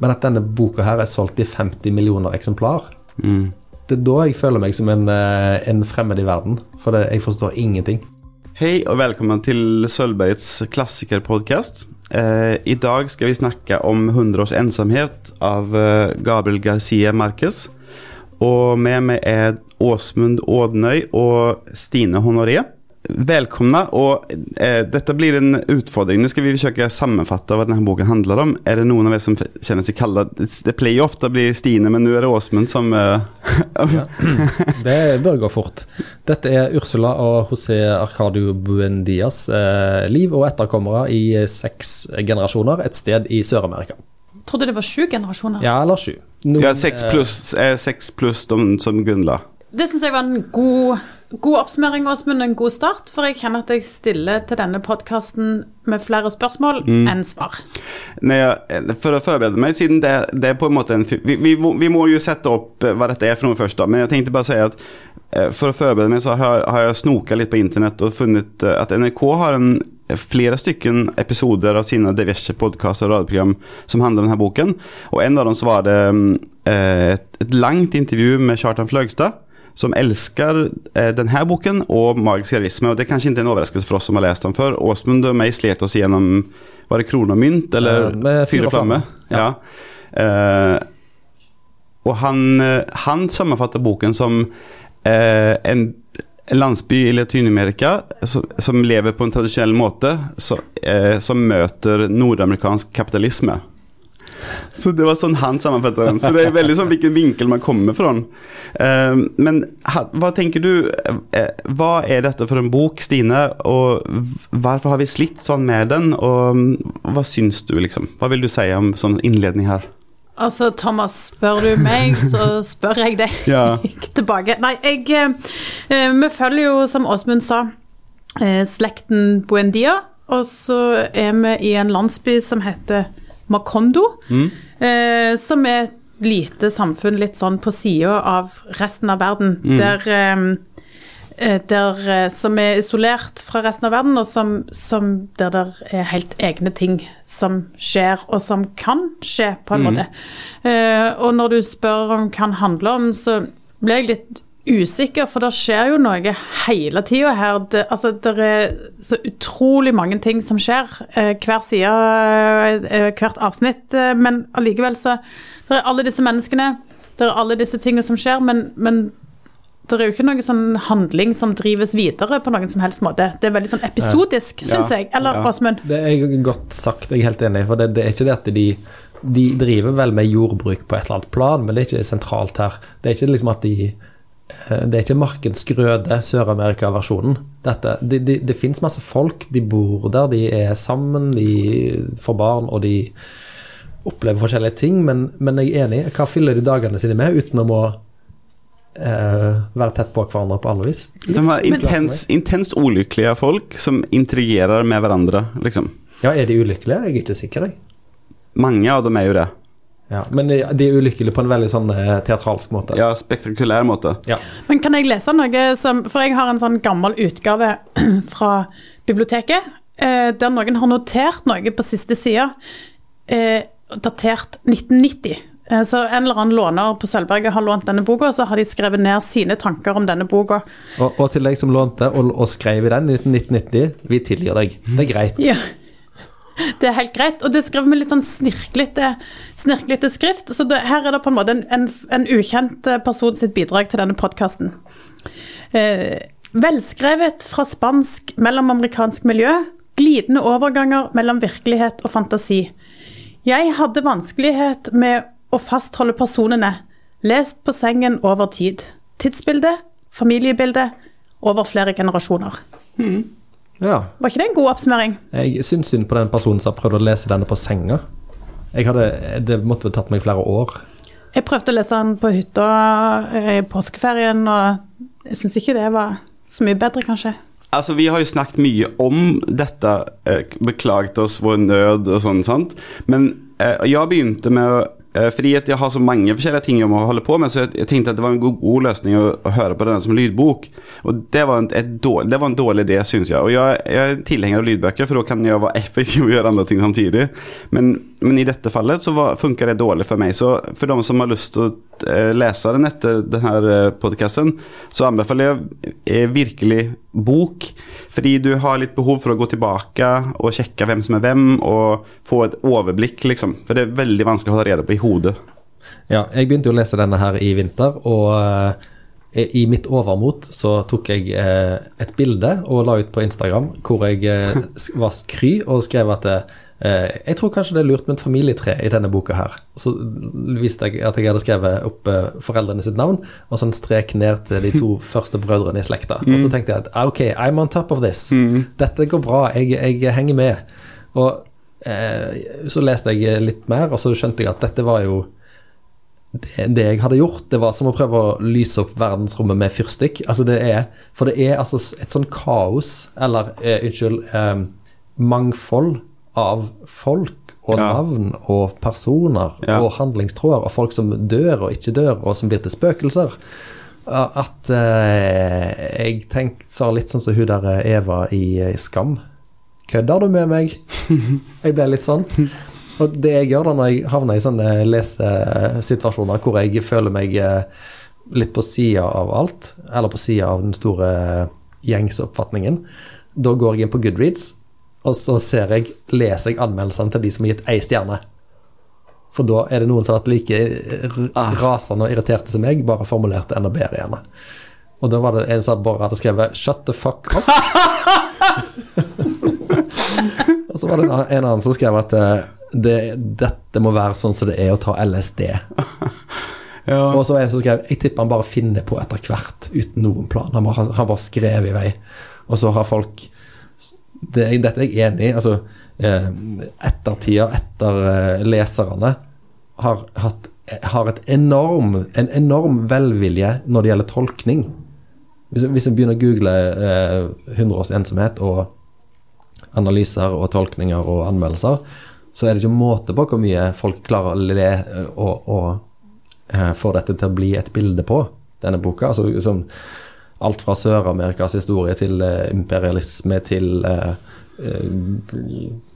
men at denne boka her er solgt i 50 millioner eksemplar. Mm. Det er da jeg føler meg som en, eh, en fremmed i verden, for det, jeg forstår ingenting. Hei og velkommen til Sølvbergets klassikerpodkast. Eh, dag skal vi snakke om 100 års ensamhet av eh, Gabriel Garcia Marquez. Og med meg er Åsmund Ådnøy og Stine Honoré. Välkomna och eh, detta blir en utfordring. Nu ska vi försöka sammanfatta vad den här boken handlar om. Är det någon av er som känner sig kallad? Det- pleier plejer ju ofta bli Stine, men nu är det Åsmund som... Eh, Det bør gå fort. Dette er Ursula og José Arcadio Buendias eh, liv og etterkommere i eh, seks generasjoner et sted i Sør-Amerika. Trodde det var sju generasjoner. Ja, eller sju. Noen, ja, seks pluss, plus, eh, sex plus de som Gunla. Det syns jeg var en god, god oppsummering, Åsmund. En god start. For jeg kjenner at jeg stiller til denne podkasten med flere spørsmål enn svar. Nei, for å forberede meg, siden det, det er på en måte en, vi, vi, vi må jo sette opp hva dette er for noe først, da. men jeg tenkte bare å si at for å forberede meg, så har, har jeg snoka litt på internett og funnet at NRK har en, flere stykken episoder av sine diverse podkaster og radioprogram som handler om denne boken. Og en av dem så var det et, et ett, ett intervju med Kjartan Flögstad som elsker eh, denne boken og magisk realisme. Og det er kanskje ikke en overraskelse for oss som har lest den før. Åsmund og meg slet oss gjennom var det krona och mynt eller Eh, Fyr fyra fyra flamme? Ja. Ja. Eh, og han, eh, han sammenfatter boken som eh, en landsby i Latinamerika som, som lever på en tradisjonell måte, så, eh, som møter nordamerikansk kapitalism. Så det var sånn han sammenfattet den. Så det er veldig sånn hvilken vinkel man kommer från. Eh, men hva tenker du, Hva er dette for en bok Stine? og hvorfor har vi slitt sånn med den? Og hva vad syns du liksom? Hva vil du si om sånn innledning her? Altså, Thomas, spør du meg, så spør jeg deg Ja. tilbake. Nei, jeg eh, eh, Vi følger jo, som Åsmund sa, eh, slekten Buendia. Og så er vi i en landsby som heter Macondo. Eh, som er et lite samfunn litt sånn på sida av resten av verden. Der eh, eh, der, eh, som er isolert fra resten av verden, og som, som der det er helt egne ting som skjer, og som kan skje, på en måte. Eh, og når du spør om hva den handler om, så ble jeg litt usikker, for det skjer jo noe hele tida her. Det, altså, det er så utrolig mange ting som skjer, eh, hver side, eh, hvert avsnitt, eh, men allikevel så Det er alle disse menneskene, det er alle disse tingene som skjer, men, men det er jo ikke noe sånn handling som drives videre på noen som helst måte. Det er veldig sånn episodisk, Ja. syns jeg. Eller Ja. Det er godt sagt, jeg er helt enig. For det, det er ikke det at de De driver vel med jordbruk på et eller annet plan, men det er ikke sentralt her. Det er ikke liksom at de eh, Det er ikke Markens grøde, Sør-Amerika-versjonen. Det, Det de, det fins masse folk, de bor der, de er sammen, de får barn, og de opplever forskjellige ting, men, men jeg er enig. Hva fyller de dagene sine med utenom å eh, være tett på hverandre på alle vis? De var intens, intenst ulykkelige folk som intrigerer med hverandre, Liksom. Ja, er de ulykkelige? Jeg er ikke sikker, jeg. Mange av dem er jo det. Ja, men de er ulykkelige på en veldig sånn eh, teatralsk måte. Ja, spektakulær måte. Ja. Men kan jeg lese noe som For jeg har en sånn gammel utgave fra biblioteket, eh, der noen har notert noe på siste side, eh, datert 1990. Eh, Så en eller annen låner på Sølvberget har lånt denne boka, og så har de skrevet ned sine tanker om denne boka. Og, og til deg som lånte og, og skrev i den i 1990, vi tilgir deg. Det er greit. Ja. Det er helt greit, og det skrevet med litt sånn snirklete, snirklete skrift. Så det, her er det på en måte en, en, en ukjent eh, person sitt bidrag til denne podkasten. Eh, velskrevet fra spansk mellomamerikansk miljø. Glidende overganger mellom virkelighet og fantasi. Jeg hadde vanskelighet med å fastholde personene. Lest på sengen over tid. Tidsbilde, familiebilde, over flere generasjoner. Ja. Var ikke det en god oppsummering? Jeg syns synd på den personen som har prøvd å lese denne på senga. Jeg hadde, det måtte vel tatt meg flere år. Jeg prøvde å lese den på hytta eh, i påskeferien, og jeg syns ikke det var så mye bedre, kanskje. Altså, Vi har jo snakket mye om dette, eh, beklaget oss vår nød og sånn, sant? Men eh, jeg begynte med eh, at jeg har så mange forskjellige ting jeg må holde på med, så jeg, tenkte at det var en god, god løsning å, å høre på denne som lydbok. Og det var en, dårlig, det var en dårlig idé, syns jeg. Og jeg, jeg er tilhenger av lydbøker, for da kan jeg være effektiv og gjøre andre ting samtidig. Men men i dette fallet så var, det dårlig for meg. Så for de som har lyst til å eh, lese den etter denne podkasten, så anbefaler jeg eh, virkelig bok. Fordi du har litt behov for å gå tilbake og sjekke hvem som er hvem, og få et overblikk, liksom. For det er veldig vanskelig å holde rede på i hodet. Ja, jeg begynte jo å lese denne her i vinter, og eh, i mitt overmot så tok jeg eh, et bilde og la ut på Instagram hvor jeg eh, var kry og skrev at eh, jeg tror kanskje det er lurt med et familietre i denne boka her. Så viste jeg at jeg hadde skrevet opp eh, foreldrene sitt navn og så en strek ned til de to første brødrene i slekta. Og så tenkte jeg at ah, ok, I'm on top of this. Dette går bra, jeg, jeg henger med. Og eh, så leste jeg litt mer, og så skjønte jeg at dette var jo det, det, jeg hadde gjort, det var som å prøve å lyse opp verdensrommet med fyrstikk. Altså det er, for det er altså et sånn kaos, eller eh, unnskyld, eh, mangfold av folk og ja. navn og personer ja. og handlingstråder, og folk som dør og ikke dør, og som blir til spøkelser. At eh, jeg tenkte, så litt sånn som hun der eh, Eva i, i Skam. Kødder du med meg? Jeg ble litt sånn. Og det jeg gjør da når jeg havner i sånne lesesituasjoner hvor jeg føler meg eh, litt på sida av alt, eller på sida av den store gjengsoppfatningen, da går jeg inn på Goodreads, og så ser jeg, leser jeg anmeldelsene til de som har gitt ei stjerne. For da er det noen som har vært like ah. rasende og irriterte som meg, bare formulert enda bedre gjerne. Og da var det en som bare hadde skrevet 'shut the fuck up'. og så var det en annen som skrev at eh, det, dette må være sånn som det er å ta LSD. ja. Og så var det en som skrev Jeg tipper han bare finner på etter hvert, uten noen plan. Han bare, han bare skrev i vei. Og så har folk det, Dette er jeg enig i. Altså, eh, ettertida etter eh, leserne har hatt har enorm, en enorm velvilje når det gjelder tolkning. Hvis, hvis en begynner å google eh, 100 års ensomhet og analyser og tolkninger og anmeldelser, så er det ikke måte på hvor mye folk klarer å le og, og eh, få dette til å bli et bilde på, denne boka. Altså, liksom, alt fra Sør-Amerikas historie til uh, imperialisme til uh,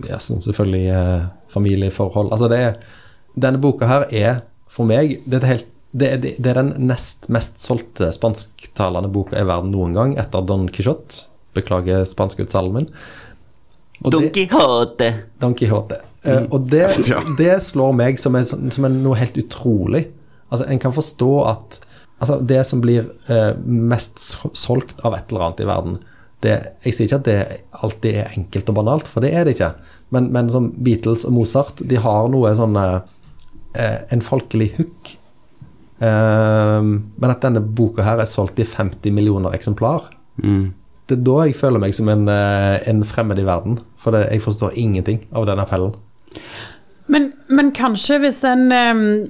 ja, selvfølgelig familieforhold. Altså det Denne boka her er for meg det er, helt, det, er, det er, den nest mest solgte spansktalende boka i verden noen gang, etter Don Quijote. Beklager spanskuttalen min. Don Quijote. Don Quijote. Uh, og det, det, slår meg som, en, som en, noe helt utrolig. Altså, En kan forstå at altså, det som blir eh, mest solgt av et eller annet i verden det, Jeg sier ikke at det alltid er enkelt og banalt, for det er det ikke. Men, men som Beatles og Mozart, de har noe sånn eh, En folkelig hook. men at denne boka her er solgt i 50 millioner eksemplar mm. Det er da jeg føler meg som en, en fremmed i verden. For det, jeg forstår ingenting av den appellen. Men, men, kanskje hvis en,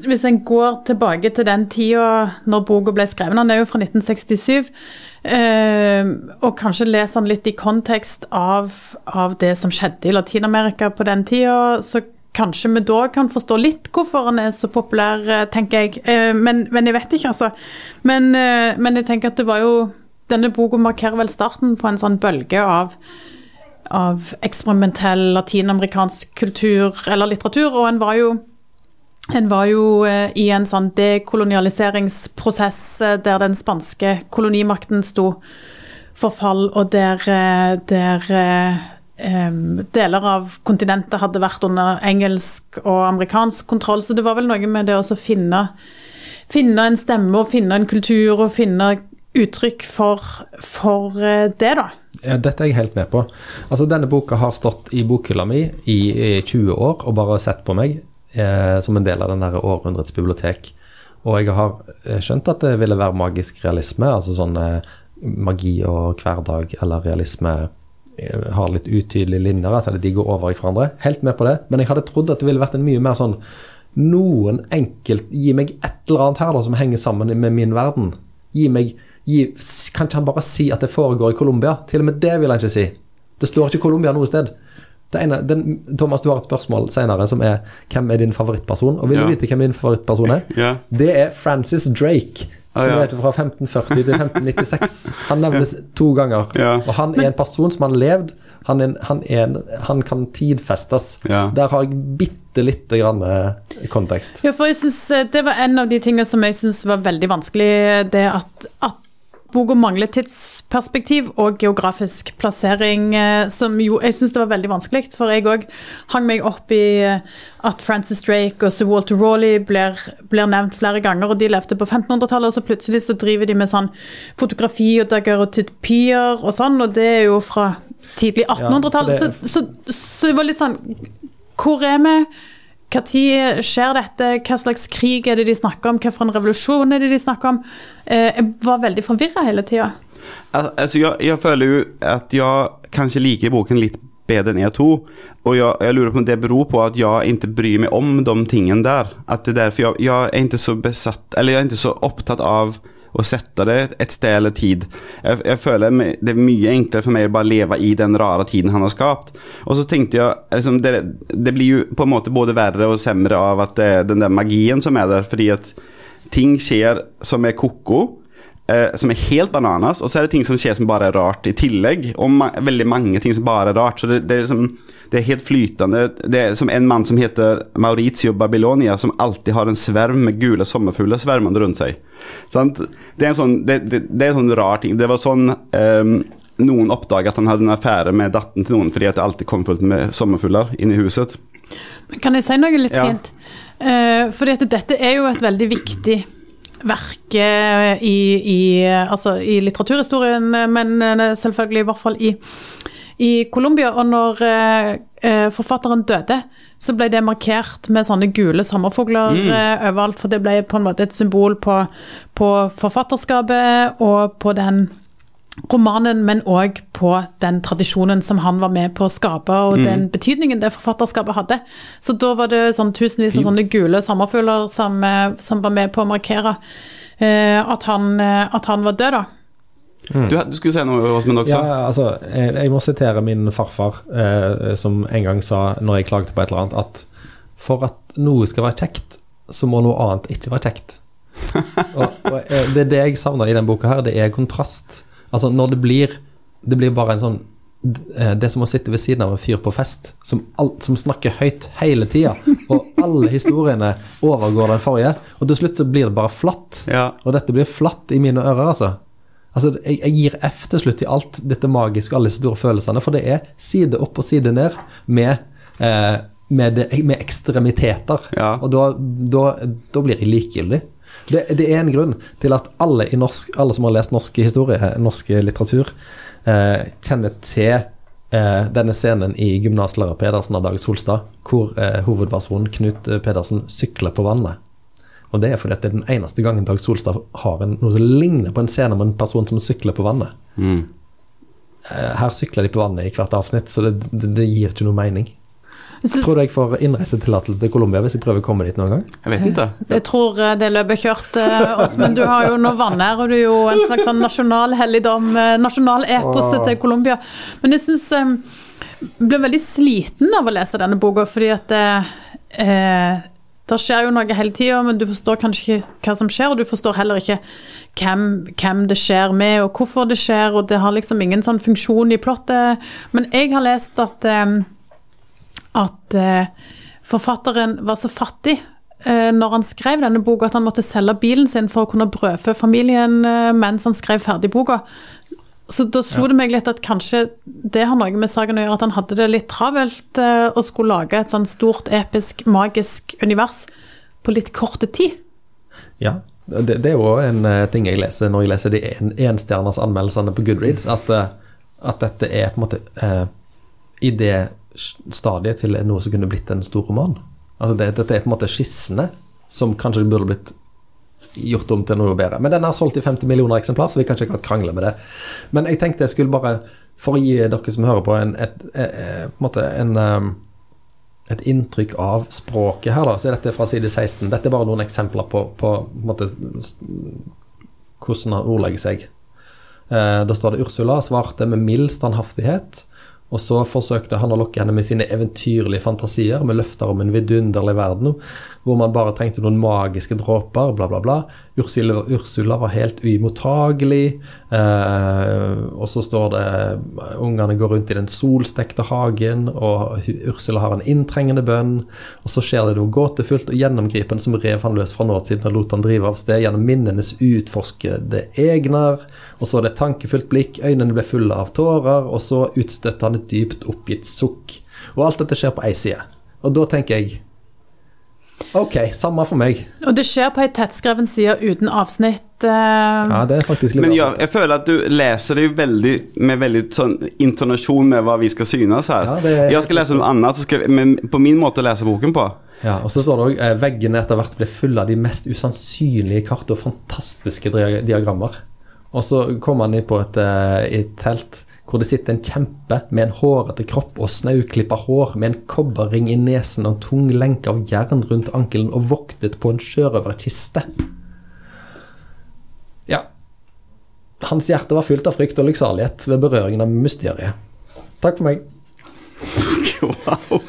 hvis en, går tilbake til den tida når boka ble skrevet, den er jo fra 1967, eh, og kanskje leser den litt i kontekst av, av det som skjedde i Latin-Amerika på den tida, så kanskje vi da kan forstå litt hvorfor han er så populær, eh, tenker jeg. Eh, men, men, jeg vet ikke, altså. Men, men jeg tenker at det var jo Denne boka markerer vel starten på en sånn bølge av av eksperimentell latinamerikansk kultur eller litteratur, og en var jo en var jo eh, i en sånn dekolonialiseringsprosess eh, der den spanske kolonimakten sto for fall, og der, der um, deler av kontinentet hadde vært under engelsk og amerikansk kontroll. Så det var vel noe med det å finne, finne en stemme og finne en kultur og finne uttrykk for, for det, da. Dette er jeg helt med på. Altså, Denne boka har stått i bokhylla mi i, i 20 år og bare sett på meg eh, som en del av den der århundrets bibliotek. Og jeg har eh, skjønt at det ville være magisk realisme, altså sånn eh, magi og hverdag eller realisme eh, har litt utydelige linjer, at de går over i hverandre. Helt med på det. Men jeg hadde trodd at det ville vært en mye mer sånn Noen enkelt Gi meg et eller annet her da som henger sammen med min verden. Gi meg gi, Kan ikke han bare si at det foregår i Colombia? Til og med det vil han ikke si. Det står ikke Colombia noe sted. Ene, den, Thomas, du har et spørsmål senere som er hvem er din favorittperson? Og vil du ja. vite hvem min favorittperson er? Ja. Det er Francis Drake. Ah, som ja. heter fra 1540 til 1596. Han nevnes to ganger. Og han er en person som har levd Han, er, han, er, han kan tidfestes. Ja. Der har jeg bitte lite grann eh, kontekst. Ja, for jeg synes eh, Det var en av de tingene som jeg syns var veldig vanskelig. Det at, at boka mangler tidsperspektiv og geografisk plassering, eh, som jo jeg syns det var veldig vanskelig. For jeg òg hang meg opp i eh, at Francis Drake og Sir Walter Raleigh blir, blir nevnt flere ganger, og de levde på 1500-tallet, og så plutselig så driver de med sånn fotografi og daguerreotypier og sånn, og det er jo fra tidlig 1800-tall. Ja, så, så, så det var litt sånn Hvor er vi? Når skjer dette? Hva slags krig er det de snakker om? Hvilken revolusjon er det de snakker om? Eh, Jeg var veldig forvirra hele tida. Altså, jeg, jeg føler jo at jeg kanskje liker boken litt bedre enn jeg tror. Og jeg, jeg lurer på om det beror på at jeg ikke bryr meg om de tingene der. At det er derfor jeg, jeg er ikke så besatt Eller jeg er ikke så opptatt av å sette det et sted eller tid. Jeg, jeg føler det er mye enklere for meg å bare leve i den rare tiden han har skapt. Og så tenkte jeg liksom, det, det blir jo på en måte både verre og semre av at det er den der magien som er der, fordi at ting skjer som er koko. Eh, som er helt bananas, og så er det ting som skjer som bare er rart i tillegg. Og ma veldig mange ting som bare er rart. Så det, det, er liksom, det er helt flytende. Det er som en mann som heter Maurizio Babylonia, som alltid har en sverm med gule sommerfugler svermende rundt seg. Sant? Det er en sånn, det, er en sånn rar ting. Det var sånn ehm, noen oppdaget at han hadde en affære med datteren til noen fordi at det alltid kom fullt med sommerfugler inn i huset. Kan jeg si noe litt Ja. fint? Uh, for dette er jo et veldig viktig verk eh, i, i, altså, i litteraturhistorien, men eh, selvfølgelig i hvert fall i, i Colombia. Og når eh, eh, forfatteren døde, så ble det markert med sånne gule sommerfugler mm. overalt. For det ble på en måte et symbol på, på forfatterskapet og på den romanen, men òg på den tradisjonen som han var med på å skape, og den betydningen det forfatterskapet hadde. Så da var det sånn tusenvis av sånne gule sommerfugler som, eh, som var med på å markere eh, at, han, eh, at han var død, da. Du, du skulle si noe, Åsmund, også? Ja, altså, jeg, jeg må sitere min farfar, eh, som en gang sa når jeg klagde på et eller annet, at for at noe skal være kjekt, så må noe annet ikke være kjekt. og, og eh, det er det jeg savner i denne boka her, det er kontrast. Altså, når det blir Det blir bare en sånn eh, Det er som å sitte ved siden av en fyr på fest som, alt, som snakker høyt hele tida, og alle historiene overgår den forrige, og til slutt så blir det bare flatt. Ja. Og dette blir flatt i mine ører, altså. Altså, jeg, jeg gir F til slutt i alt dette magiske, alle disse store følelsene, for det er side opp og side ned med, eh, med, det, med ekstremiteter. Ja. Og da, da, da blir jeg likegyldig. Det, det er en grunn til at alle, i norsk, alle som har lest norsk historie, norsk litteratur, eh, kjenner til eh, denne scenen i 'Gymnaslærer Pedersen' av Dag Solstad, hvor eh, hovedpersonen Knut Pedersen sykler på vannet. Og det er fordi at det er den eneste gangen Dag Solstad har en, noe som ligner på en scene med en person som sykler på vannet. Mm. Eh, Her sykler de på vannet i hvert avsnitt, så det, det, det gir ikke noe mening. Så- Tror du jeg får innreisetillatelse til Colombia hvis jeg prøver å komme dit noen gang? Jeg vet ikke. Jeg tror eh, det løpet er kjørt, eh, Åsmund. Du har jo noe her, og du er jo en slags sånn nasjonal helligdom, eh, nasjonal epos til Colombia. Men jeg syns jeg ble veldig sliten av å lese denne boka, fordi at det, eh, det skjer jo noe hele tida, men du forstår kanskje ikke hva som skjer, og du forstår heller ikke hvem, hvem det skjer med, og hvorfor det skjer, og det har liksom ingen sånn funksjon i plottet. Men jeg har lest at eh, at eh, forfatteren var så fattig eh, når han skrev denne boka, at han måtte selge bilen sin for å kunne brødfø familien eh, mens han skrev ferdig boka. Så da slo det meg litt at kanskje det har noe med saken å gjøre, at han hadde det litt travelt og skulle lage et sånn stort, episk, magisk univers på litt korte tid. Ja, det, det er jo en ting jeg leser når jeg leser de en, anmeldelsene på Goodreads, at, at dette er på en måte eh, i det stadiet til noe som kunne blitt en stor roman. Altså det, dette er på en måte skissene som kanskje burde blitt gjort om til noe bedre. Men den er solgt i 50 millioner eksemplar, så vi kan ikke akkurat krangle med det. Men jeg tenkte jeg skulle bare, for å gi dere som hører på, en, et, et, måte en um, et inntrykk av språket her, da. Så er dette fra side 16. Dette er bare noen eksempler på, på, på en måte, hvordan han ordlegger seg. Eh, da står det Ursula svarte med mild standhaftighet, og så forsøkte han å lokke henne med sine eventyrlige fantasier, med løfter om en vidunderlig verden, hvor man bare trengte noen magiske dråper, bla, bla, bla. Ursula, Ursula var helt uimottagelig. Eh, og så står det ungene går rundt i den solstekte hagen, og Ursula har en inntrengende bønn. Og så skjer det noe gåtefullt og gjennomgripende som rev han løs fra nåtiden og lot han drive av sted gjennom minnenes utforskede egner. Og så er det et tankefullt blikk, øynene ble fulle av tårer, og så utstøtte han et dypt oppgitt sukk. Og alt dette skjer på ei side. Og da tenker jeg Ok, samme for meg. Og det skjer på ei tettskreven side uten avsnitt. eh, Ja, det er faktisk litt Men ja, jeg føler at du leser det ju väldigt, med veldig sånn intonasjon med hva vi skal synes her. Ja, det er- Jag ska läsa noe annet, så ska, men på min måte å lese boken på. Ja, og så står det òg eh, veggene etter hvert ble fulle av de mest usannsynlige kart og fantastiske diagrammer. Og så kommer han inn på et, eh, et telt hvor det sitter en kjempe med en hårete kropp og snauklippa hår, med en kobberring i nesen og en tung lenke av jern rundt ankelen og voktet på en sjørøverkiste. Ja. Hans hjerte var fylt av frykt og lykksalighet ved berøringen av mysteriet. Takk for meg. wow.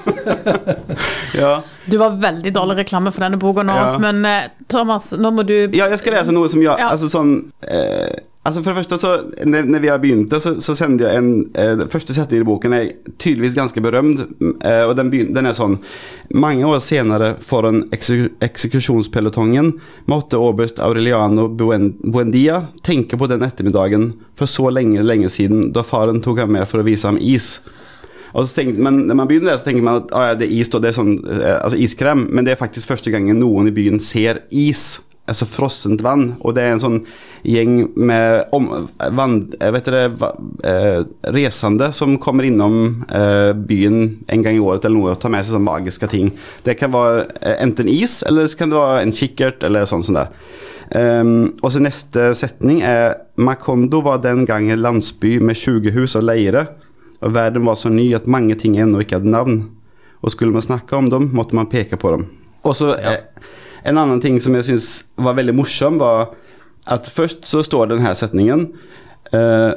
ja. Du var veldig dårlig reklame for denne boka nå, Ja. men eh, Thomas, nå må du ja, jeg skal lese noe som gjør Ja. Altså sånn eh, Altså For det første, så når, vi har begynt, så, så sendte jeg en eh, første setning i boken er tydeligvis ganske berømt, eh, og den, begyn- den er sånn Mange år senere foran ekse- eksekusjonspelotongen måtte oberst Aureliano Buen, Buendia. Tenke på den ettermiddagen for så lenge, lenge siden, da faren tok ham med for å vise ham is. Og så tenkte men når man begynner det så tenker man at ah, ja, det er is, og det er sånn, eh, altså iskrem, men det er faktisk første gangen noen i byen ser is, altså frossent vann, og det er en sånn gjeng med om, vann, eh, vet dere, eh, resende som kommer innom eh, byen en gang i året eller noe og tar med seg sånne magiske ting. Det kan være eh, enten is, eller så kan det være en kikkert, eller sånn som det. Um, og så neste setning er Macondo var den gangen landsby med 20 hus og leire, og verden var så ny at mange ting ennå ikke hadde navn. Og skulle man snakke om dem, måtte man peke på dem. Og så Ja. En annen ting som jeg syns var veldig morsom, var at først så står denne setningen eh,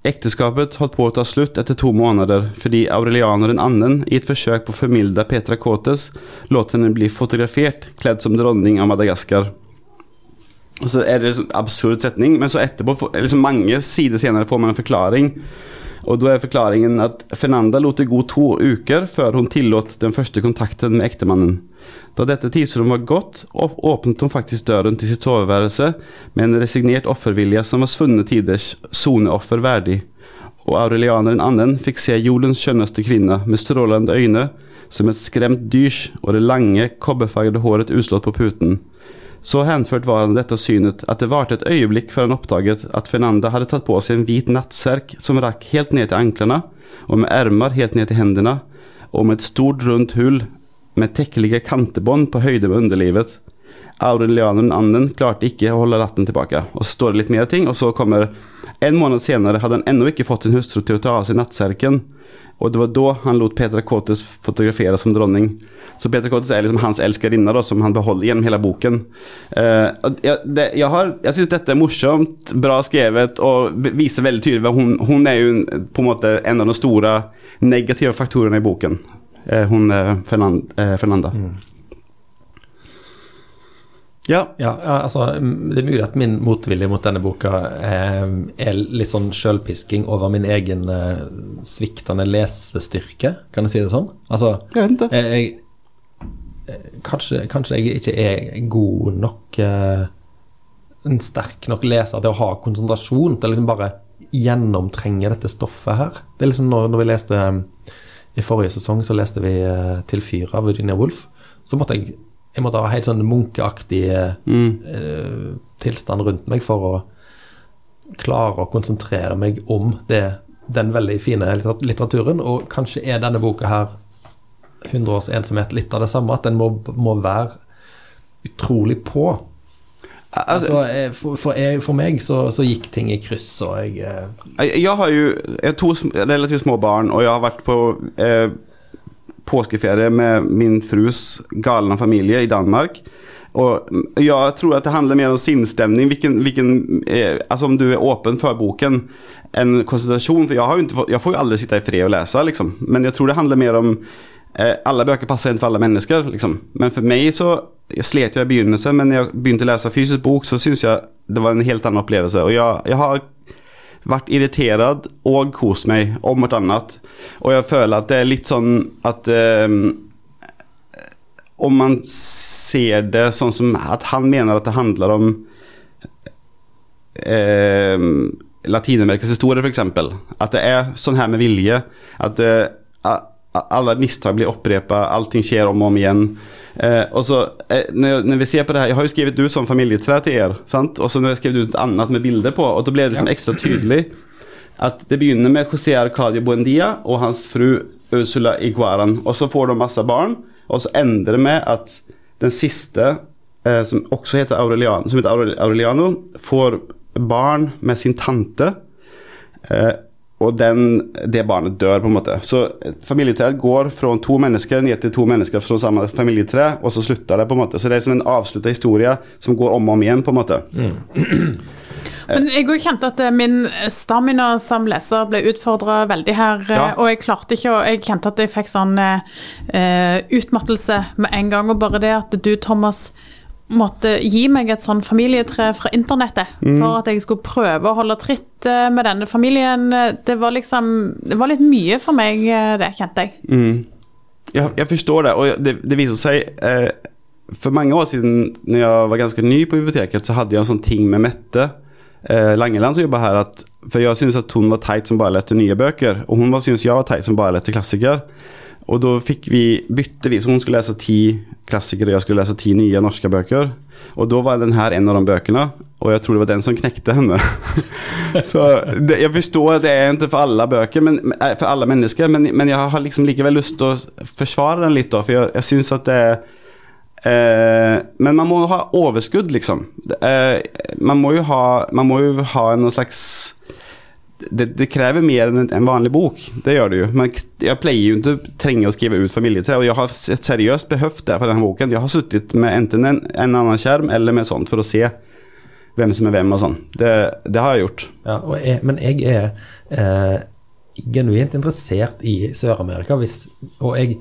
Ekteskapet holdt på å ta slutt etter to måneder fordi Aureliano den annen i et forsøk på å formilde Petra Cotes lot henne bli fotografert kledd som dronning av Madagaskar. Og så er det en absurd setning, men så etterpå, liksom mange sider senere, får man en forklaring. Og da er forklaringen at Fernanda lot det gå to uker før hun tillot den første kontakten med ektemannen. Da dette tidsrommet var gått, åpnet hun faktisk døren til sitt soveværelse med en resignert offervilje som var svunne tiders soneoffer verdig. Og aurelianeren annen fikk se jordens skjønneste kvinne med strålende øyne, som et skremt dyrs, og det lange, kobberfargede håret uslått på puten. Så henført var han dette synet at det varte et øyeblikk før han oppdaget at Fernanda hadde tatt på seg en hvit nattserk som rakk helt ned til anklene, og med ermer helt ned til hendene, og med et stort rundt hull med tekkelige kantebånd på høyde med underlivet. Aurelianen anden klarte ikke å holde latten tilbake. Og så står det litt mer ting, og så kommer En måned senere hadde han ennå ikke fått sin hustru til å ta av seg nattserken, og det var da han lot Petra Cotes fotografere som dronning. Så Petra Cotes er liksom hans elskerinne, som han beholder gjennom hele boken. Uh, jeg, det, jeg, jeg syns dette er morsomt, bra skrevet og viser veldig tydelig hun, hun er jo på en måte en av de store negative faktorene i boken. Uh, hun uh, Fernanda. Uh, Fernanda. Ja. Ja, ja, altså, Det er mulig at min motvilje mot denne boka eh, er litt sånn sjølpisking over min egen eh, sviktende lesestyrke, kan jeg si det sånn? Altså, Jeg jeg, eh, kanskje, kanskje jeg ikke er god nok eh, En sterk nok leser til å ha konsentrasjon til liksom bare gjennomtrenge dette stoffet her. Det er liksom når, når vi leste eh, I forrige sesong så leste vi eh, 'Til fyr' av Virginia Woolf. Så måtte jeg jeg måtte ha helt sånn munkeaktig Mm. eh, tilstand rundt meg for å klare å konsentrere meg om det, den veldig fine litteraturen. Og kanskje er denne boka her 100 års ensomhet litt av det samme, at den må, må være utrolig på. Altså, Altså, eh, for, for, jeg, for meg så, så gikk ting i kryss, og jeg eh, Jeg jeg har jo jeg har to relativt små barn, og jeg har vært på eh, påskeferie med min frus galna familie i Danmark. Og jeg tror at det handler mer om hvilken, eh, altså om du er åpen for boken, enn konsentrasjon. For jeg, ikke, jeg får jo aldri sitte i fred og lese, liksom. Men jeg tror det handler mer om eh, Alle bøker passer ikke for alle mennesker, liksom. Men for meg så jeg slet jeg i begynnelsen, men når jeg begynte å lese fysisk bok, så syns jeg det var en helt annen opplevelse. Og jeg, jeg har vært irritert og kost meg om hverandre. Og jeg føler at det er litt sånn at eh, Om man ser det sånn som at han mener at det handler om eh, Latin-Amerikas historie, f.eks. At det er sånn her med vilje. At eh, alle mistak blir opprepa, allting skjer om og om igjen. Eh, og så, eh, når, når vi ser på det her, Jeg har jo skrevet ut som familietre til dere. sant? Og så har jeg skrevet ut et annet med bilder på, og da ble det liksom ekstra tydelig at det begynner med José Arcadio Buendia og hans fru Ursula Iguaran. Og så får de masse barn, og så ender det med at den siste, eh, som også heter Aureliano, som heter Aureliano, får barn med sin tante. Eh, og den, det barnet dør, på en måte. Så familietreet går fra to mennesker ned til to mennesker fra samme familietre, og så slutter det. på en måte. Så det er som en avslutta historie som går om og om igjen. på en måte. Men jeg òg kjente at eh, min stamina som leser ble utfordra veldig her. eh, Ja. Og jeg klarte ikke å Jeg kjente at jeg fikk sånn eh, eh, utmattelse med en gang. Og bare det at du, Thomas, måtte gi meg et sånn familietre fra internettet for at jeg skulle prøve å holde tritt eh, med denne familien, det var liksom Det var litt mye for meg, eh, det kjente jeg. Mm. Jeg, jeg forstår det, og det, det viser seg eh, For mange år siden, når jeg var ganske ny på biblioteket, så hadde jeg en sånn ting med Mette eh, Langeland som jobba her. At, for jeg syntes at hun var teit som bare leste nye bøker, og hun var- syntes jeg var teit som bare leste klassiker. Og da fikk vi, bytte vi, så hun skulle lese ti klassikere, jeg skulle lese ti nye norske bøker. Og da var den her en av de bøkene, og jeg tror det var den som knekte henne. så det, jeg forstår at det er ikke for alle bøker, men, eh, for alle mennesker, men, men jeg har liksom likevel lyst til å forsvare den litt, da, for jeg, jeg syns at det Eh, men man må ha overskudd, liksom. Eh, man, må ha, man må jo ha en slags det, det krever mer enn en- vanlig bok. Det gjør det jo. Men jeg pleier jo ikke trenge å skrive ut familietre, og jeg har seriøst behøvd det på denne boken. Jeg har sittet med enten en, en annen skjerm eller med sånt for å se hvem som er hvem og sånn. Det, det har jeg gjort. Ja, jeg, men jeg er eh, genuint interessert i Sør-Amerika, Og jeg,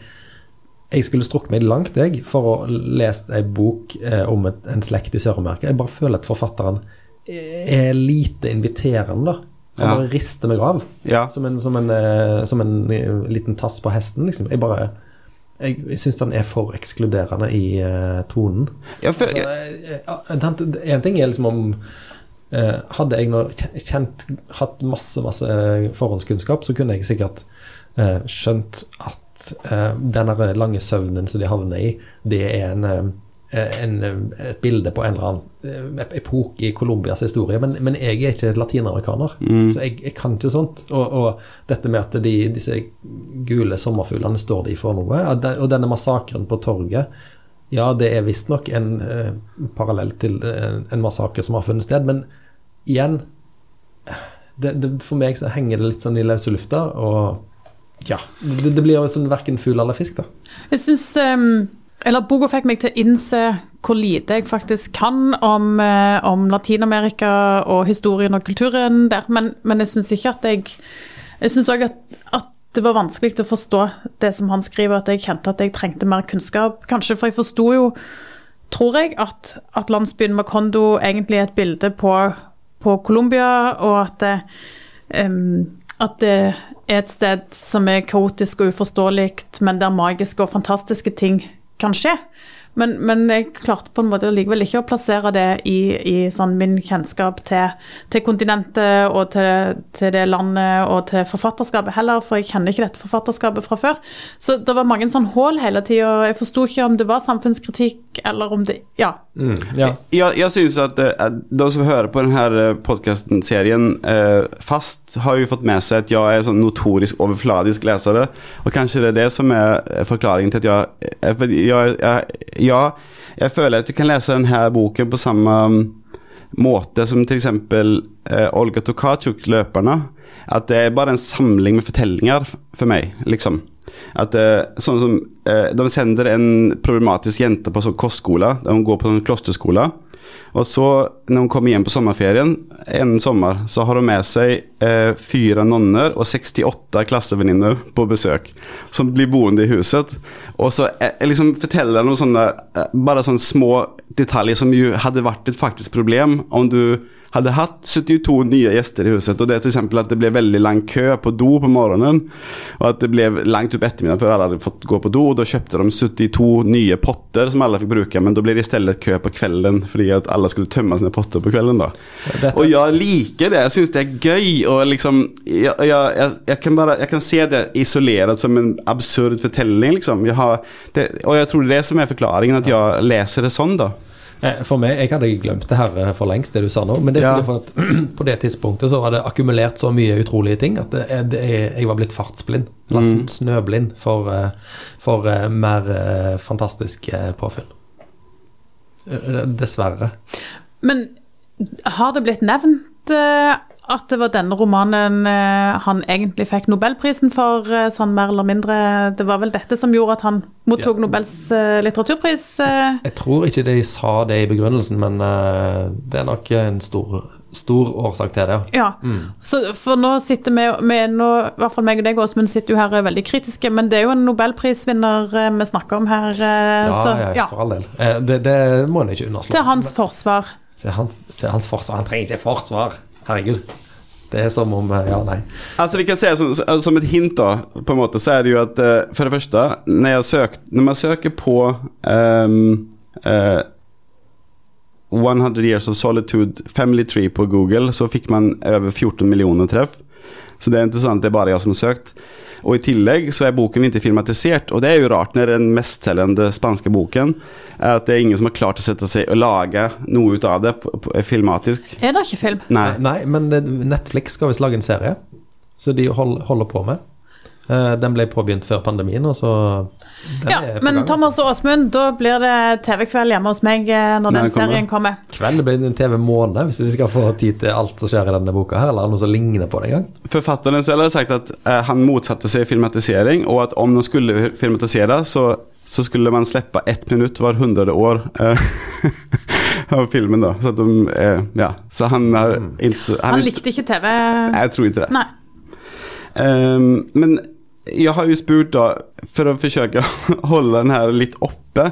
jeg skulle strukket meg langt, jeg, for å lest ei bok eh, om et, en slekt i Sør-Amerika. Jeg bare føler at forfatteren er lite inviterende, da. Han Ja. bare rister meg av. Ja. Som en, som, en, eh, som en eh, liten tass på hesten, liksom. Jeg bare Jeg, jeg syns den er for ekskluderende i uh, tonen. Ja, for, Altså, En ting er liksom om uh, Hadde jeg nå kjent hatt masse, masse forhåndskunnskap, så kunne jeg sikkert uh, skjønt at den lange søvnen som de havner i, det er en, en, eh, et bilde på en eller annen eh, epoke i Colombias historie. Men, men jeg er ikke latinamerikaner, så jeg, jeg kan ikke sånt. Og, og dette med at de, disse gule sommerfuglene står de for noe, og denne massakren på torget ja, det er visstnok en eh, parallell til en, en massakre som har funnet sted, men igjen det, det, For meg så henger det litt sånn i løse lufta, og ja Det, det blir jo sånn verken fugl eller fisk, da. Jeg syns Eller boka fikk meg til å innse hvor lite jeg faktisk kan om, eh, om Latin-Amerika og historien og kulturen der, men, men jeg syns ikke at jeg Jeg syns òg at, at det var vanskelig å forstå det som han skriver, at jeg kjente at jeg trengte mer kunnskap. Kanskje, for jeg forsto jo, tror jeg, at, at landsbyen Macondo egentlig er et bilde på, på Colombia, og at det, um, at det er et sted som er kaotisk og uforståelig, men der magiske og fantastiske ting kan skje. Men, men jeg klarte på en måte likevel ikke å plassere det i, i sånn min kjennskap til, til kontinentet og til, til det landet og til forfatterskapet heller, for jeg kjenner ikke dette forfatterskapet fra før. Så det var mange sånn hull hele tida. Jeg forsto ikke om det var samfunnskritikk eller om det Ja. Ja. Jeg, jeg synes at eh, de som hører på denne podcasten-serien eh, fast har jo fått med seg at jeg er sånn notorisk overfladisk lesere. Og kanskje det er det som er eh, forklaringen til at jeg, eh, jeg, jeg, Ja, jeg føler at du kan lese denne boken på samme mm, måte som f.eks. Eh, Olga Tokarczuk, 'Løperne'. At det er bare en samling med fortellinger for meg, liksom. At eh, sånn som eh, De sender en problematisk jente på sånn kostskole, hun går på sånn klosterskole. Och så når hun kommer hjem på sommerferien, en sommer, så har hun med seg eh, fire nonner og 68 klassevenninner på besøk, som blir boende i huset. Og så eh, liksom forteller de sånne, bare sånne små detaljer som jo hadde vært et faktisk problem om du hade hatt 72 nye gjester i huset. Og det er til eksempel at det ble veldig lang kø på do på morgenen. Og at det ble langt opp ettermiddagen før alle hadde fått gå på do. Og da kjøpte de 72 nye potter som alle fikk bruke, men da ble det i stedet kø på kvelden fordi at alle skulle tømme sine potter på kvelden. da. Dette- Og jeg liker det. Jeg syns det er gøy. Og liksom, jeg, jeg, jeg, jeg, kan bare, jeg kan se det isolert som en absurd fortelling. Liksom. Jeg har, det, og jeg tror det er det som er forklaringen, at jeg leser det sånn. da. Eh, For meg, jeg hadde glemt det her eh, for lengst, det du sa nå. Men det er Ja. for at på det tidspunktet så var det akkumulert så mye utrolige ting at det, er- det, er- jeg var blitt fartsblind. Nesten Mm. snøblind for, eh, for eh, mer eh, fantastisk eh, påfyll. Eh, Dessverre. Men har det blitt nevnt eh, at det var denne romanen eh, han egentlig fikk Nobelprisen for, eh, sånn mer eller mindre? Det var vel dette som gjorde at han mottok Ja. Nobels eh, litteraturpris? Jeg tror ikke de sa det i begrunnelsen, men det er nok en stor, stor årsak til det. ja. Ja. Så for nå sitter vi, vi nå, i hvert fall meg og deg, Åsmund, sitter jo her er veldig kritiske, men det er jo en nobelprisvinner vi snakker om her, Ja, så ja, ja. for all del. Det, det må en ikke underslå. Til hans forsvar. Til hans, til hans forsvar. Han trenger ikke forsvar. Herregud. Det er som om eh, Ja, nei. Altså vi kan se som, som et hint da, på en måte, så er det jo at for det første Når, jag sökt, när man søker på um, uh, 100 years of solitude family tree på Google så fikk man over 14 millioner treff. Så det er interessant, det er bare jeg som har sökt. Och i tillegg så er boken ikke filmatisert, og det er jo rart når den mestselgende spanske boken at att det er ingen som har klart å sette seg og lage noe ut av det filmatisk. Er det ikke film? Nei, Nei, men Netflix skal visst lage en serie, så de holder på med. Eh, Den ble påbegynt før pandemien, og så den Ja, er men gang, Thomas og Åsmund, da blir det TV-kveld hjemme hos meg eh, når den den kommer. serien kommer. altså. Kveld blir en TV-måned, hvis vi skal få tid til alt som skjer i denne boka her, eller noe som ligner på det engang. Forfatteren selv har sagt at eh, han motsatte seg filmatisering og at om de skulle filmatisere, så, så skulle man slippe ett minutt hver hundrede år eh, av filmen da. Så, att de, eh, ja. så han har mm. han, Han likte ikke TV. Jeg tror ikke det. Nei. Um, men jag har ju spurt då, för att försöka hålla den här lite uppe,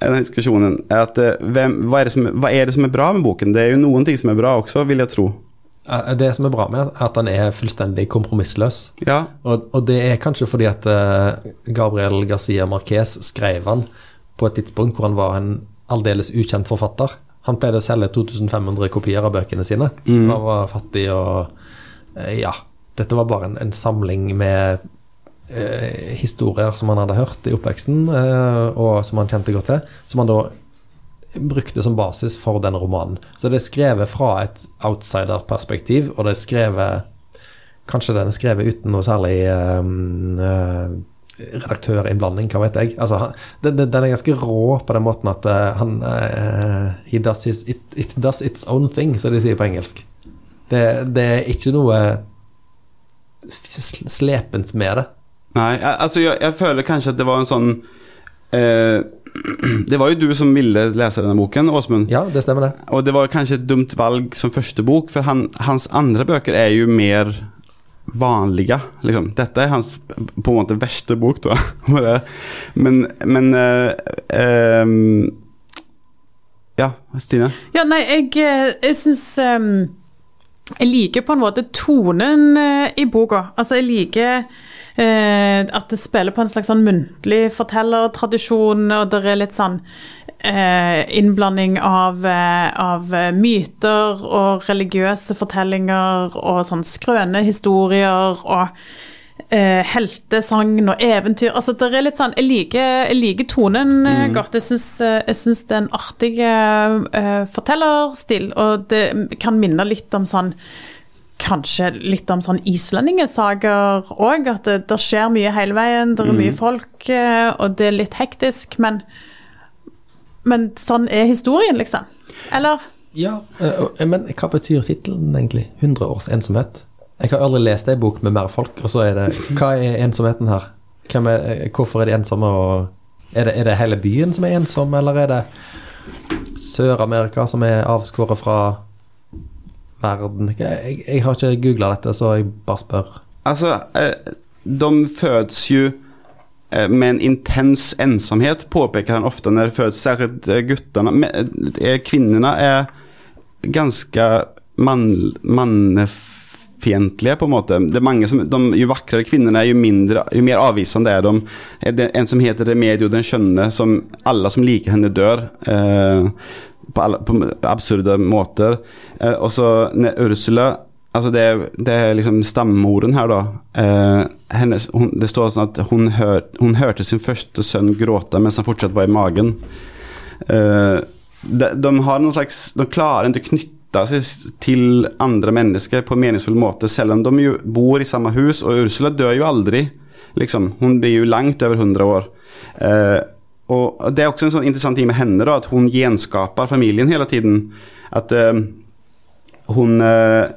den här diskussionen, att eh, vem, vad, är det som, vad är det som är bra med boken? Det är ju någonting som är bra också, vill jag tro. Det som er bra med er at han er fullstendig kompromissløs. Ja, Og, og det er kanskje fordi at eh, Gabriel Garcia Marquez skrev han på et tidspunkt hvor han var en aldeles ukjent forfatter. Han pleide å selge 2500 kopier av bøkene sine. Han var fattig og eh, Ja. Dette var bare en, en samling med eh, historier som han hadde hørt i oppveksten, eh, og som han kjente godt til. Som han da brukte som basis for denne romanen. Så det er skrevet fra et outsider-perspektiv, og det er skrevet Kanskje den er skrevet uten noe særlig eh, eh, redaktørinnblanding, hva vet jeg. Altså, den, den den er ganske rå på den måten at eh, han eh, he does his, it, it does its own thing, som de sier på engelsk. Det, det er ikke noe sl- slepent med det. Nej, altså jeg, jeg jag føler kanskje at det var en sånn Eh, det var jo du som ville lese denne boken, Åsmund. Ja, det stemmer det. Og det var kanskje et dumt valg som første bok, for han, hans andre bøker er jo mer vanlige. Liksom. Dette er hans på en måte verste bok da. men, men eh, ehm, Ja, Stine? Ja, nei, jeg, eh, jeg syns um, Jeg liker på en måte tonen eh, i boka. Altså, jeg liker eh, at det spiller på en slags sånn muntlig fortellertradisjon, og det er litt sånn eh, innblanding av, eh, av myter og religiøse fortellinger og sånn skrøne historier og eh, heltesagn og eventyr. Altså, det er litt sånn Jeg liker, jeg liker tonen mm. godt. Jeg syns, eh, jeg syns det er en artig eh, fortellerstil, og det kan minne litt om sånn Kanskje litt om sånn islendingesaker òg, at det, det skjer mye hele veien. Det er mye folk, eh, og det er litt hektisk, men Men sånn er historien, liksom. Eller? Ja, eh, men hva betyr tittelen egentlig? 100 års ensomhet? Jeg har aldri lest ei bok med mer folk, og så er det Hva er ensomheten her? Er, hvorfor er de ensomme, og er det, er det hele byen som er ensom, eller er det Sør-Amerika som er avskåret fra verden. Jeg, jeg har ikke googla dette, så jeg bare spør. Altså, eh, de fødes jo eh, med en intens ensomhet, påpeker han ofte når det fødes, særlig eh, guttene. Kvinnene er ganske mann, mannefiendtlige, på en måte. Det er mange som, de, jo vakrere kvinnene er, jo, mindre, jo mer avvisende er de. En som heter Remedio den skjønne, som alle som liker henne, dør. Eh, på, alle, på absurde måter. Eh, og så Ursula Altså det, det er liksom stammoren her, da. Eh, hennes, hun, det står sånn at hun, hør, hun hørte sin første sønn gråte mens han fortsatt var i magen. Eh, de, de har noen slags De klarer ikke å knytte seg til andre mennesker på en meningsfull måte, selv om de bor i samme hus, og Ursula dør jo aldri. Liksom. Hun blir jo langt over 100 år. Eh, og Det er også en sånn interessant ting med henne, da, at hun gjenskaper familien hele tiden. At uh, hun uh,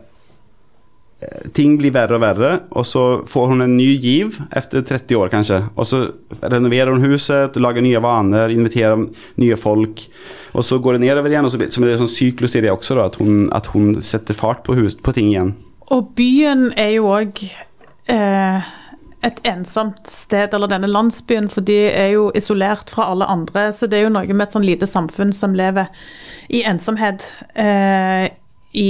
Ting blir verre og verre, og så får hun en ny giv etter 30 år, kanskje. Og så renoverer hun huset, lager nye vaner, inviterer nye folk. Og så går det nedover igjen, og så så det en sånn syklus i det også, da, at hun, at hun setter fart på, hus, på ting igjen. Og byen er jo òg et ensomt sted, eller denne landsbyen, for de er jo isolert fra alle andre. Så det er jo noe med et sånn lite samfunn som lever i ensomhet eh, i,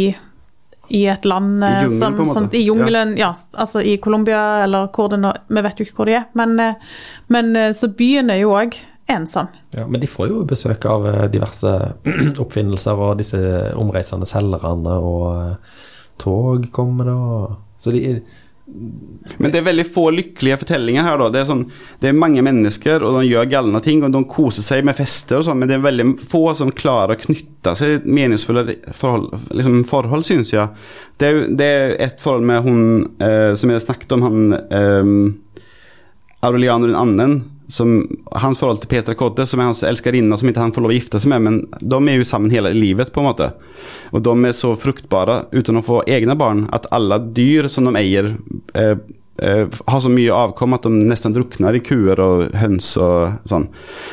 i et land I eh, jungelen, som, på en måte. som I jungelen, ja. Altså i Colombia, eller hvor det nå Vi vet jo ikke hvor de er, men, eh, men eh, så byen er jo òg ensom. Ja, men de får jo besøk av eh, diverse oppfinnelser og disse omreisende selgerne, og tog kommer det, og Så de Men det er veldig få lykkelige fortellinger her. da Det er, sånn, det er mange mennesker, og de gjør galne ting, og de koser seg med fester og sånn, men det er veldig få som klarer å knytte seg til meningsfulle forhold, liksom forhold syns jeg. Det er, det er et forhold med hun eh, som jeg snakket om, han eh, Aureliano den annen. Som, hans forhold til Petra Kodde, som er hans elskerinne, som ikke han får lov å gifte seg med. Men de er jo sammen hele livet, på en måte. Og de er så fruktbare uten å få egne barn, at alle dyr som de eier, eh, eh, har så mye avkom at de nesten drukner i kuer og høns og sånn.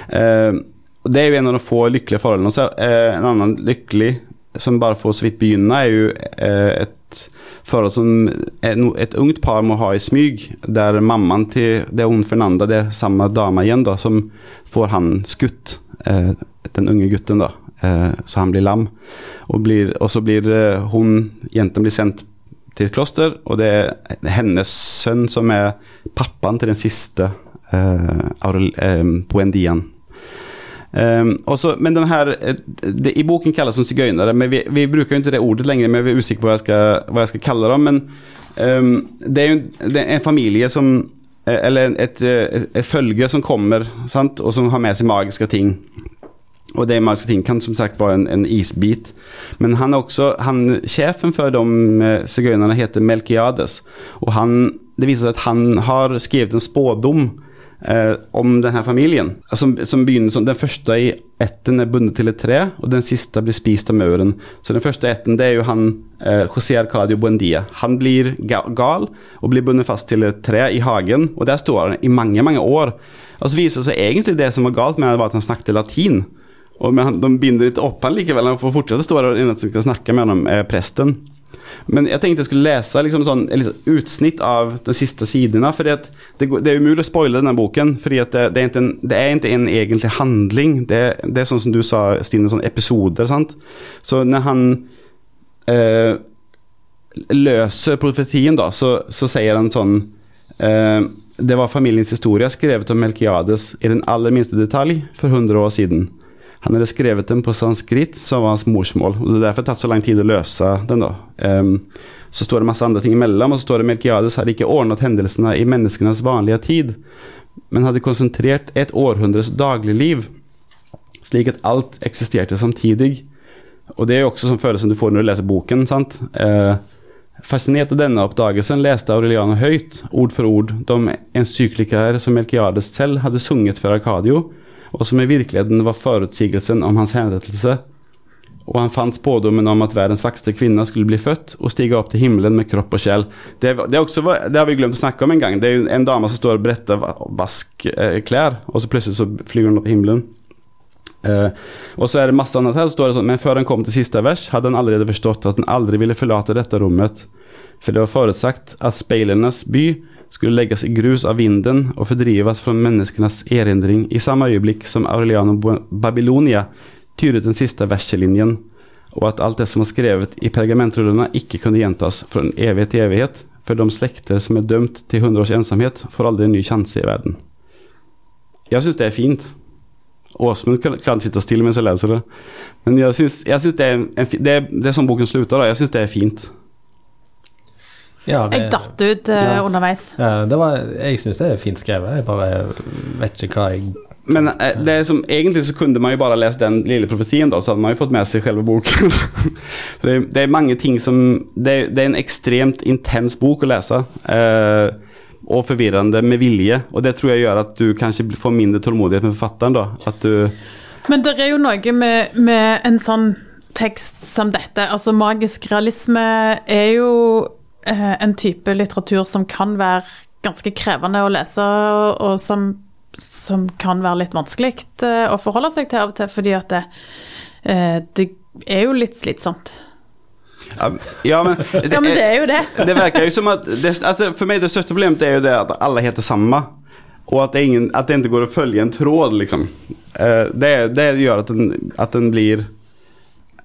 Eh, det er jo en av de få lykkelige forholdene. Og så eh, en annen lykkelig, som bare får så vidt begynne, er jo eh, et forhold som et ungt par må ha i smyg, der mammaen til Det er hun Fernanda, det er samme dame igjen, da, som får han skutt, eh, den unge gutten, da. Eh, så han blir lam. Og, blir, og så blir hun, jenten blir sendt til et kloster, og det er hennes sønn som er pappaen til den siste eh, Aurel, eh. Og så- men den her, eh, det, I boken kalles de sigøynere, men vi, vi bruker jo ikke det ordet lenger. Men vi er usikre på hva jeg skal, hva jeg skal kalle dem. Men ehm, det er jo det er en familie som eh, Eller et, et, et følge som kommer, sant? og som har med seg magiske ting. Og det magiske ting kan som sagt være en, en isbit. Men han er også, han, sjefen for de eh, sigøynerne heter Melkiades. Og han, det viser seg at han har skrevet en spådom eh, om denne familien. Som, som begynner som Den første i ætten er bundet til et tre, og den siste blir spist av mauren. Så den første ætten det er jo han eh, José Arcadio Buendia. Han blir ga gal og blir bundet fast til et tre i hagen, og der står han i mange, mange år. Og så viser det seg egentlig det som var galt med han, var at han snakket latin. Og han, de binder ikke opp han likevel, han får fortsette å stå der og skal snakke med ham, eh, presten. Men jeg tenkte jeg skulle lese liksom sånn, et utsnitt av de siste sidene. For det, det er umulig å spoile denne boken, for det, det, er det er ikke en egentlig handling. Det, det er sånn som du sa, Stine, sånn episoder. sant? Så når han eh, løser profetien, da, så, så sier han sånn eh, Det var familiens historie, skrevet om Melkiades i den aller minste detalj for 100 år siden. Han hadde skrevet den på sanskrit, som var hans morsmål. og Det er derfor det tatt så lang tid å løse den. da. Um, så står det masse andre ting imellom, og så står det Melkiades hadde ikke ordnet hendelsene i menneskenes vanlige tid, men hadde konsentrert et århundres dagligliv, slik at alt eksisterte samtidig. Og det er jo også sånn følelsen du får når du leser boken. sant? Eh, Fascinert av denne oppdagelsen leste Aureliano høyt, ord for ord, de encyklikaer som Melkiades selv hadde sunget for Arcadio, og som i virkeligheten var forutsigelsen om hans henrettelse. Og han fant spådommen om at verdens vakreste kvinne skulle bli født og stige opp til himmelen med kropp og sjel. Det, det, også, det har vi glemt å snakke om en gang. Det er jo en dame som står og bretter va- vaskklær, og så plutselig så flyr hun opp i himmelen. Uh, og så er det masse annet her, så står det sånn men før han kom til siste vers hadde han allerede forstått at han aldri ville forlate dette rommet. For det var forutsagt at speilernes by skulle legges i grus av vinden og fordrives fra menneskenes erindring i samme øyeblikk som Aureliano Babylonia tydet den siste verselinjen, og at alt det som var skrevet i pergamentrullene ikke kunne gjentas fra en evighet til evighet, for de slekter som er dømt til 100 års ensomhet, får aldri en ny sjanse i verden. Jeg syns det er fint. Åsmund kan- å sitte stille mens jeg leser det. Men jeg syns, det, er det, er, det er sånn boken slutter. da. Jeg syns det er fint. Ja, det, Jeg datt ut eh, Ja. underveis. Ja, det var, jeg syns det er fint skrevet. Jeg bare vet ikke hva jeg Men eh, det er som, egentlig så kunne man jo bare lest den lille profetien, da, så hadde man jo fått med seg selve boken. Det, er- det er mange ting som Det, er- det er en ekstremt intens bok å lese. Eh, og forvirrende med vilje. Og det tror jeg gjør at du kanskje får mindre tålmodighet med forfatteren. da At du Men det er jo noe med, med en sånn tekst som dette. Altså, magisk realisme er jo en type litteratur som kan være ganske krevende å lese, og, som, som kan være litt vanskelig eh, å forholde seg til av og til, fordi at det, eh, det er jo litt slitsomt. Ja, men, men, Ja, men det er jo det. det virker jo som at det, altså, For meg det største problemet er jo det at alle heter samme, og at det, ingen, at det ikke går å følge en tråd liksom. Eh, det, det gjør at den, at den blir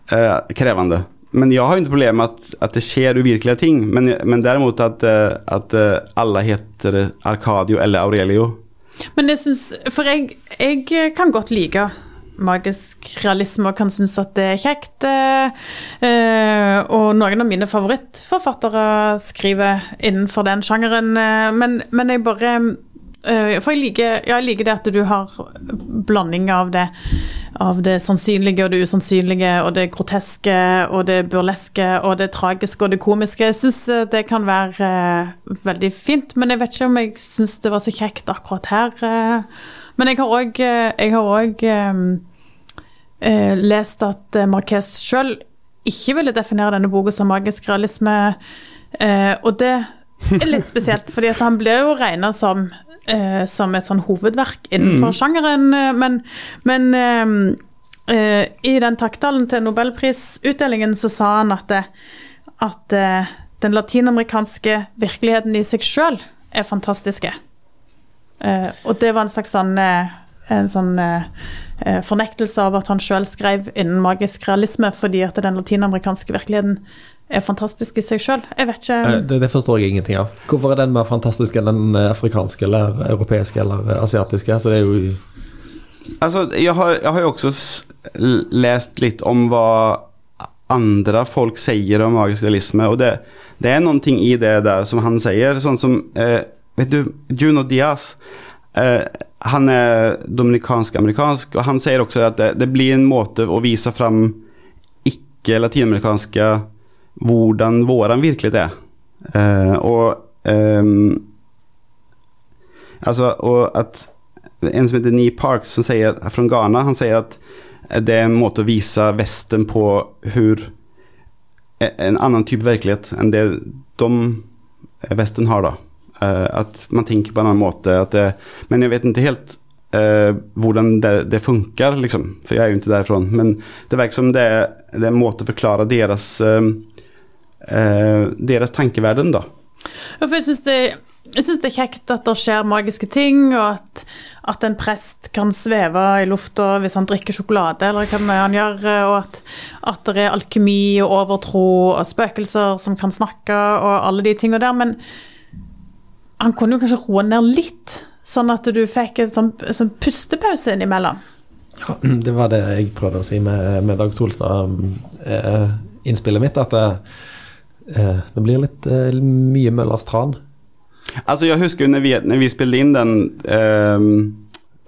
krevende. krävande. Men jeg har jo ikke problem med at, at det skjer uvirkelige ting. Men, men derimot at, eh, at eh, alle heter Arkadio eller Aurelio. Men jeg syns For jeg, jeg kan godt like magisk realisme og kan synes at det er kjekt. eh, eh, og noen av mine favorittforfattere skriver innenfor den sjangeren. men, men jeg bare For jeg liker, jeg liker det at du har blanding av det av det sannsynlige og det usannsynlige, og det groteske og det burleske og det tragiske og det komiske. Jeg syns det kan være uh, veldig fint, men jeg vet ikke om jeg syns det var så kjekt akkurat her. Uh. Men jeg har òg Jeg uh, lest at Marques sjøl ikke ville definere denne boka som magisk realisme, eh, og det er litt spesielt, fordi han ble jo regna som eh, som et sånn hovedverk innenfor sjangeren, eh, men, men eh, eh, i den takttalen til nobelprisutdelingen så sa han at, det, at eh, den latinamerikanske virkeligheten i seg sjøl er fantastiske. Eh, og det var en slags sånn, eh, en sånn eh, eh, fornektelse av at han sjøl skrev innen magisk realisme, fordi at den latinamerikanske virkeligheten er fantastisk i seg sjøl. Jeg vet ikke Eh, det, det forstår jeg ingenting av. Hvorfor er den mer fantastisk enn den eh, afrikanske eller europeiske eller eh, asiatiske? Altså, det er jo Altså, jeg har, jeg har jo også lest litt om hva andre folk sier om magisk realisme, og det, det noen ting i det der som han sier, sånn som, eh, vet du, Juno Diaz. Eh, han er dominikansk-amerikansk og han sier også at det, det blir en måte å vise fram icke-latinamerikanska hvordan våran virkelighet er. Eh, og um, Altså, og at en som heter Nee Parks som sier, fra Ghana, han sier at det er en måte å vise Vesten på hur en annen typ av verklighet än det de Vesten har da. Uh, at man tenker på en annen måte. Det, men jeg vet ikke helt uh, hvordan det, det funker, liksom. For jeg er jo ikke derfra. Men det virker som det det er en måte å forklare deres eh, eh, deras da. då. Ja, for jeg syns det, jeg det er kjekt at det skjer magiske ting, og at, at en prest kan sveve i lufta hvis han drikker sjokolade, eller hva det han gjør, og at, at det er alkemi og overtro og spøkelser som kan snakke, og alle de tingene der. Men han kunne jo kanskje roe ned litt, sånn at du fikk en sånn, sånn pustepause innimellom. Ja, det var det jeg prøvde å si med, med Dag Solstad-innspillet mitt, at det, eh, det blir litt eh, mye Møllers tran. Altså, jeg husker når vi, når vi spilte inn den eh,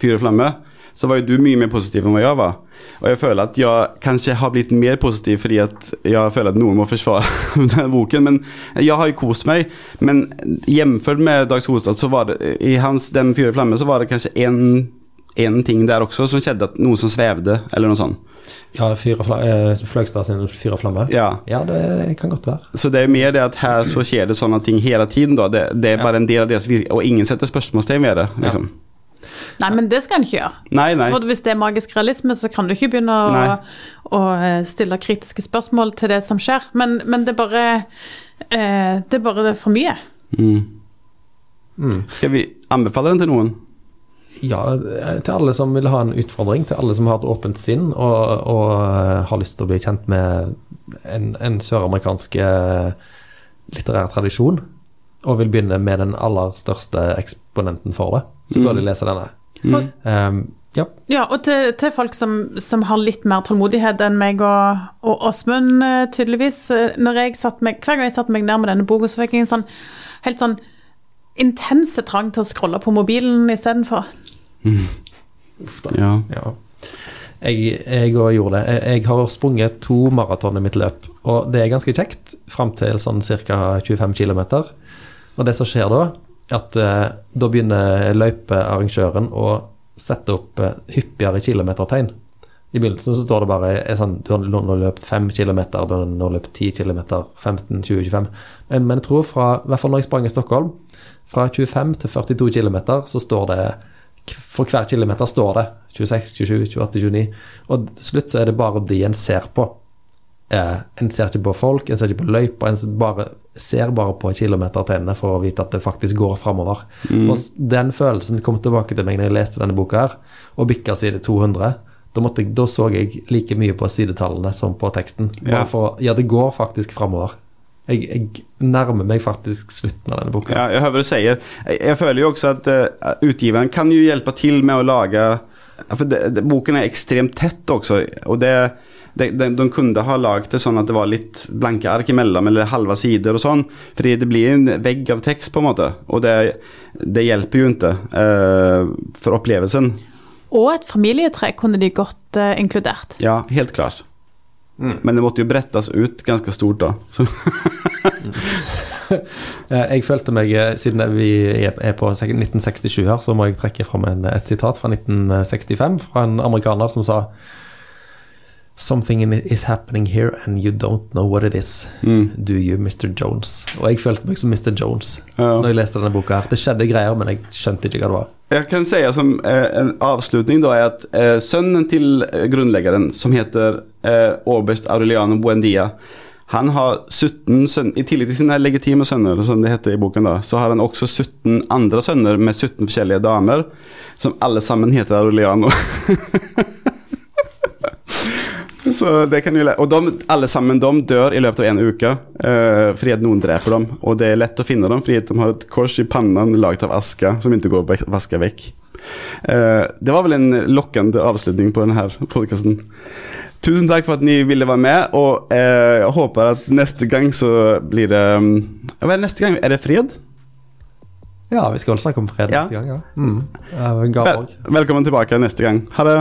Fyr og flamme så var jo du mye mer positiv enn hva jeg var. Og jeg føler at jeg kanskje har blitt mer positiv fordi at jeg føler at noen må forsvare denne boken. Men jeg har jo kost meg. Men jevnført med Dag Solstad så var det i hans Den fyra flamme så var det kanskje én ting der også som skjedde at noen som svevde, eller noe sånt. Ja, eh, Fløgstad sin Fyr og flamme. Ja. Ja, det kan godt være. Så det er mer det at her så skjer det sånne ting hele tiden. da. Det, det er bare en del av deres virke, og ingen setter spørsmålstegn ved det. Liksom. Nei, men det skal en ikke gjøre. Nei, nei. For hvis det er magisk realisme, så kan du ikke begynne å, å eh, stille kritiske spørsmål til det som skjer. Men, men det er bare eh, Det er bare for mye. Mm. Skal vi anbefale den til noen? Ja, til alle som vil ha en utfordring, til alle som har et åpent sinn og, og eh, har lyst til å bli kjent med en, en søramerikansk eh, litterær tradisjon, og vil begynne med den aller største eksponenten for det, så bør de lese denne. Mm. Um, ja. ja, og til, til folk som, som har litt mer tålmodighet enn meg og, og Åsmund, eh, tydeligvis. eh, Når jeg satt meg, hver gang jeg satte meg ned med denne boka, så fikk jeg en sånn helt sånn intense trang til å scrolle på mobilen istedenfor. Ja. Ja. Jeg, jeg gjorde det. Jeg, jeg har sprunget to maraton i mitt løp, og det er ganske kjekt fram til sånn ca. 25 km. Og det som skjer da, at eh, da begynner løypearrangøren å sette opp eh, hyppigere kilometertegn. I begynnelsen så står det bare eh, sånn, du har nå løpt 5 km, du har nå løpt 10 km, 15, 20, 25. Men, men jeg tror fra, i hvert fall når jeg sprang i Stockholm, fra 25 til 42 km så står det for hver kilometer står det 26, 27, 28, 29. Og til slutt så er det bare de en ser på. Eh, en ser ikke på folk, en ser ikke på løypa, en bare, ser bare på kilometertegnene for å vite at det faktisk går framover. Og den følelsen kom tilbake til meg når jeg leste denne boka her, og bikka side 200. Da, jeg, da så jeg like mye på sidetallene som på teksten. Bare Ja. for, ja, det går faktisk framover. Jeg, jeg nærmer meg faktisk slutten av denne boka. Ja, jeg hører hva du sier. Jeg, jeg føler jo også at uh, utgiveren kan jo hjelpe til med å lage For det, det, boken er ekstremt tett også, og det de, de, de kunne ha laget det sånn at det var litt blanke ark imellom, eller halve sider og sånn. Fordi det blir en vegg av tekst, på en måte. Og det, det hjelper jo ikke uh, for opplevelsen. Og et familietre kunne de godt uh, inkludert. Ja, helt klart. Men det måtte jo brettes ut ganske stort, da. Så, Jeg følte meg, eh, siden vi er på 1967 her, så må jeg trekke fram et sitat fra 1965 fra en amerikaner som sa Something is happening here and you don't know what it is. Do you, Mr. Jones? Og jeg følte meg som Mr. Jones Ja. når jeg leste denne boka. her Det skjedde greier, men jeg skjønte ikke hva det var. Jeg kan si som eh, en avslutning da er at eh, sønnen til eh, grunnleggeren, som heter eh, Oberst Aureliano Buendia, han har 17 sønner, I tillegg til sine legitime sønner, som det heter i boken, da, så har han også 17 andre sønner med 17 forskjellige damer, som alle sammen heter Aureliano. Så det kan jo, og de, alle sammen de dør i løpet av en uke eh, fordi at noen dreper dem. Og det er lett å finne dem fordi de har et kors i pannen laget av aske som ikke går å vaske vekk. Eh, det var vel en lokkende avslutning på denne podkasten. Tusen takk for at ni ville være med, og eh, jeg håper at neste gang så blir det Hva er det neste gang? Er det fred? Ja, vi skal vel snakke om fred Ja. neste gang, ja. Mm. Vel, velkommen tilbake neste gang. Ha det.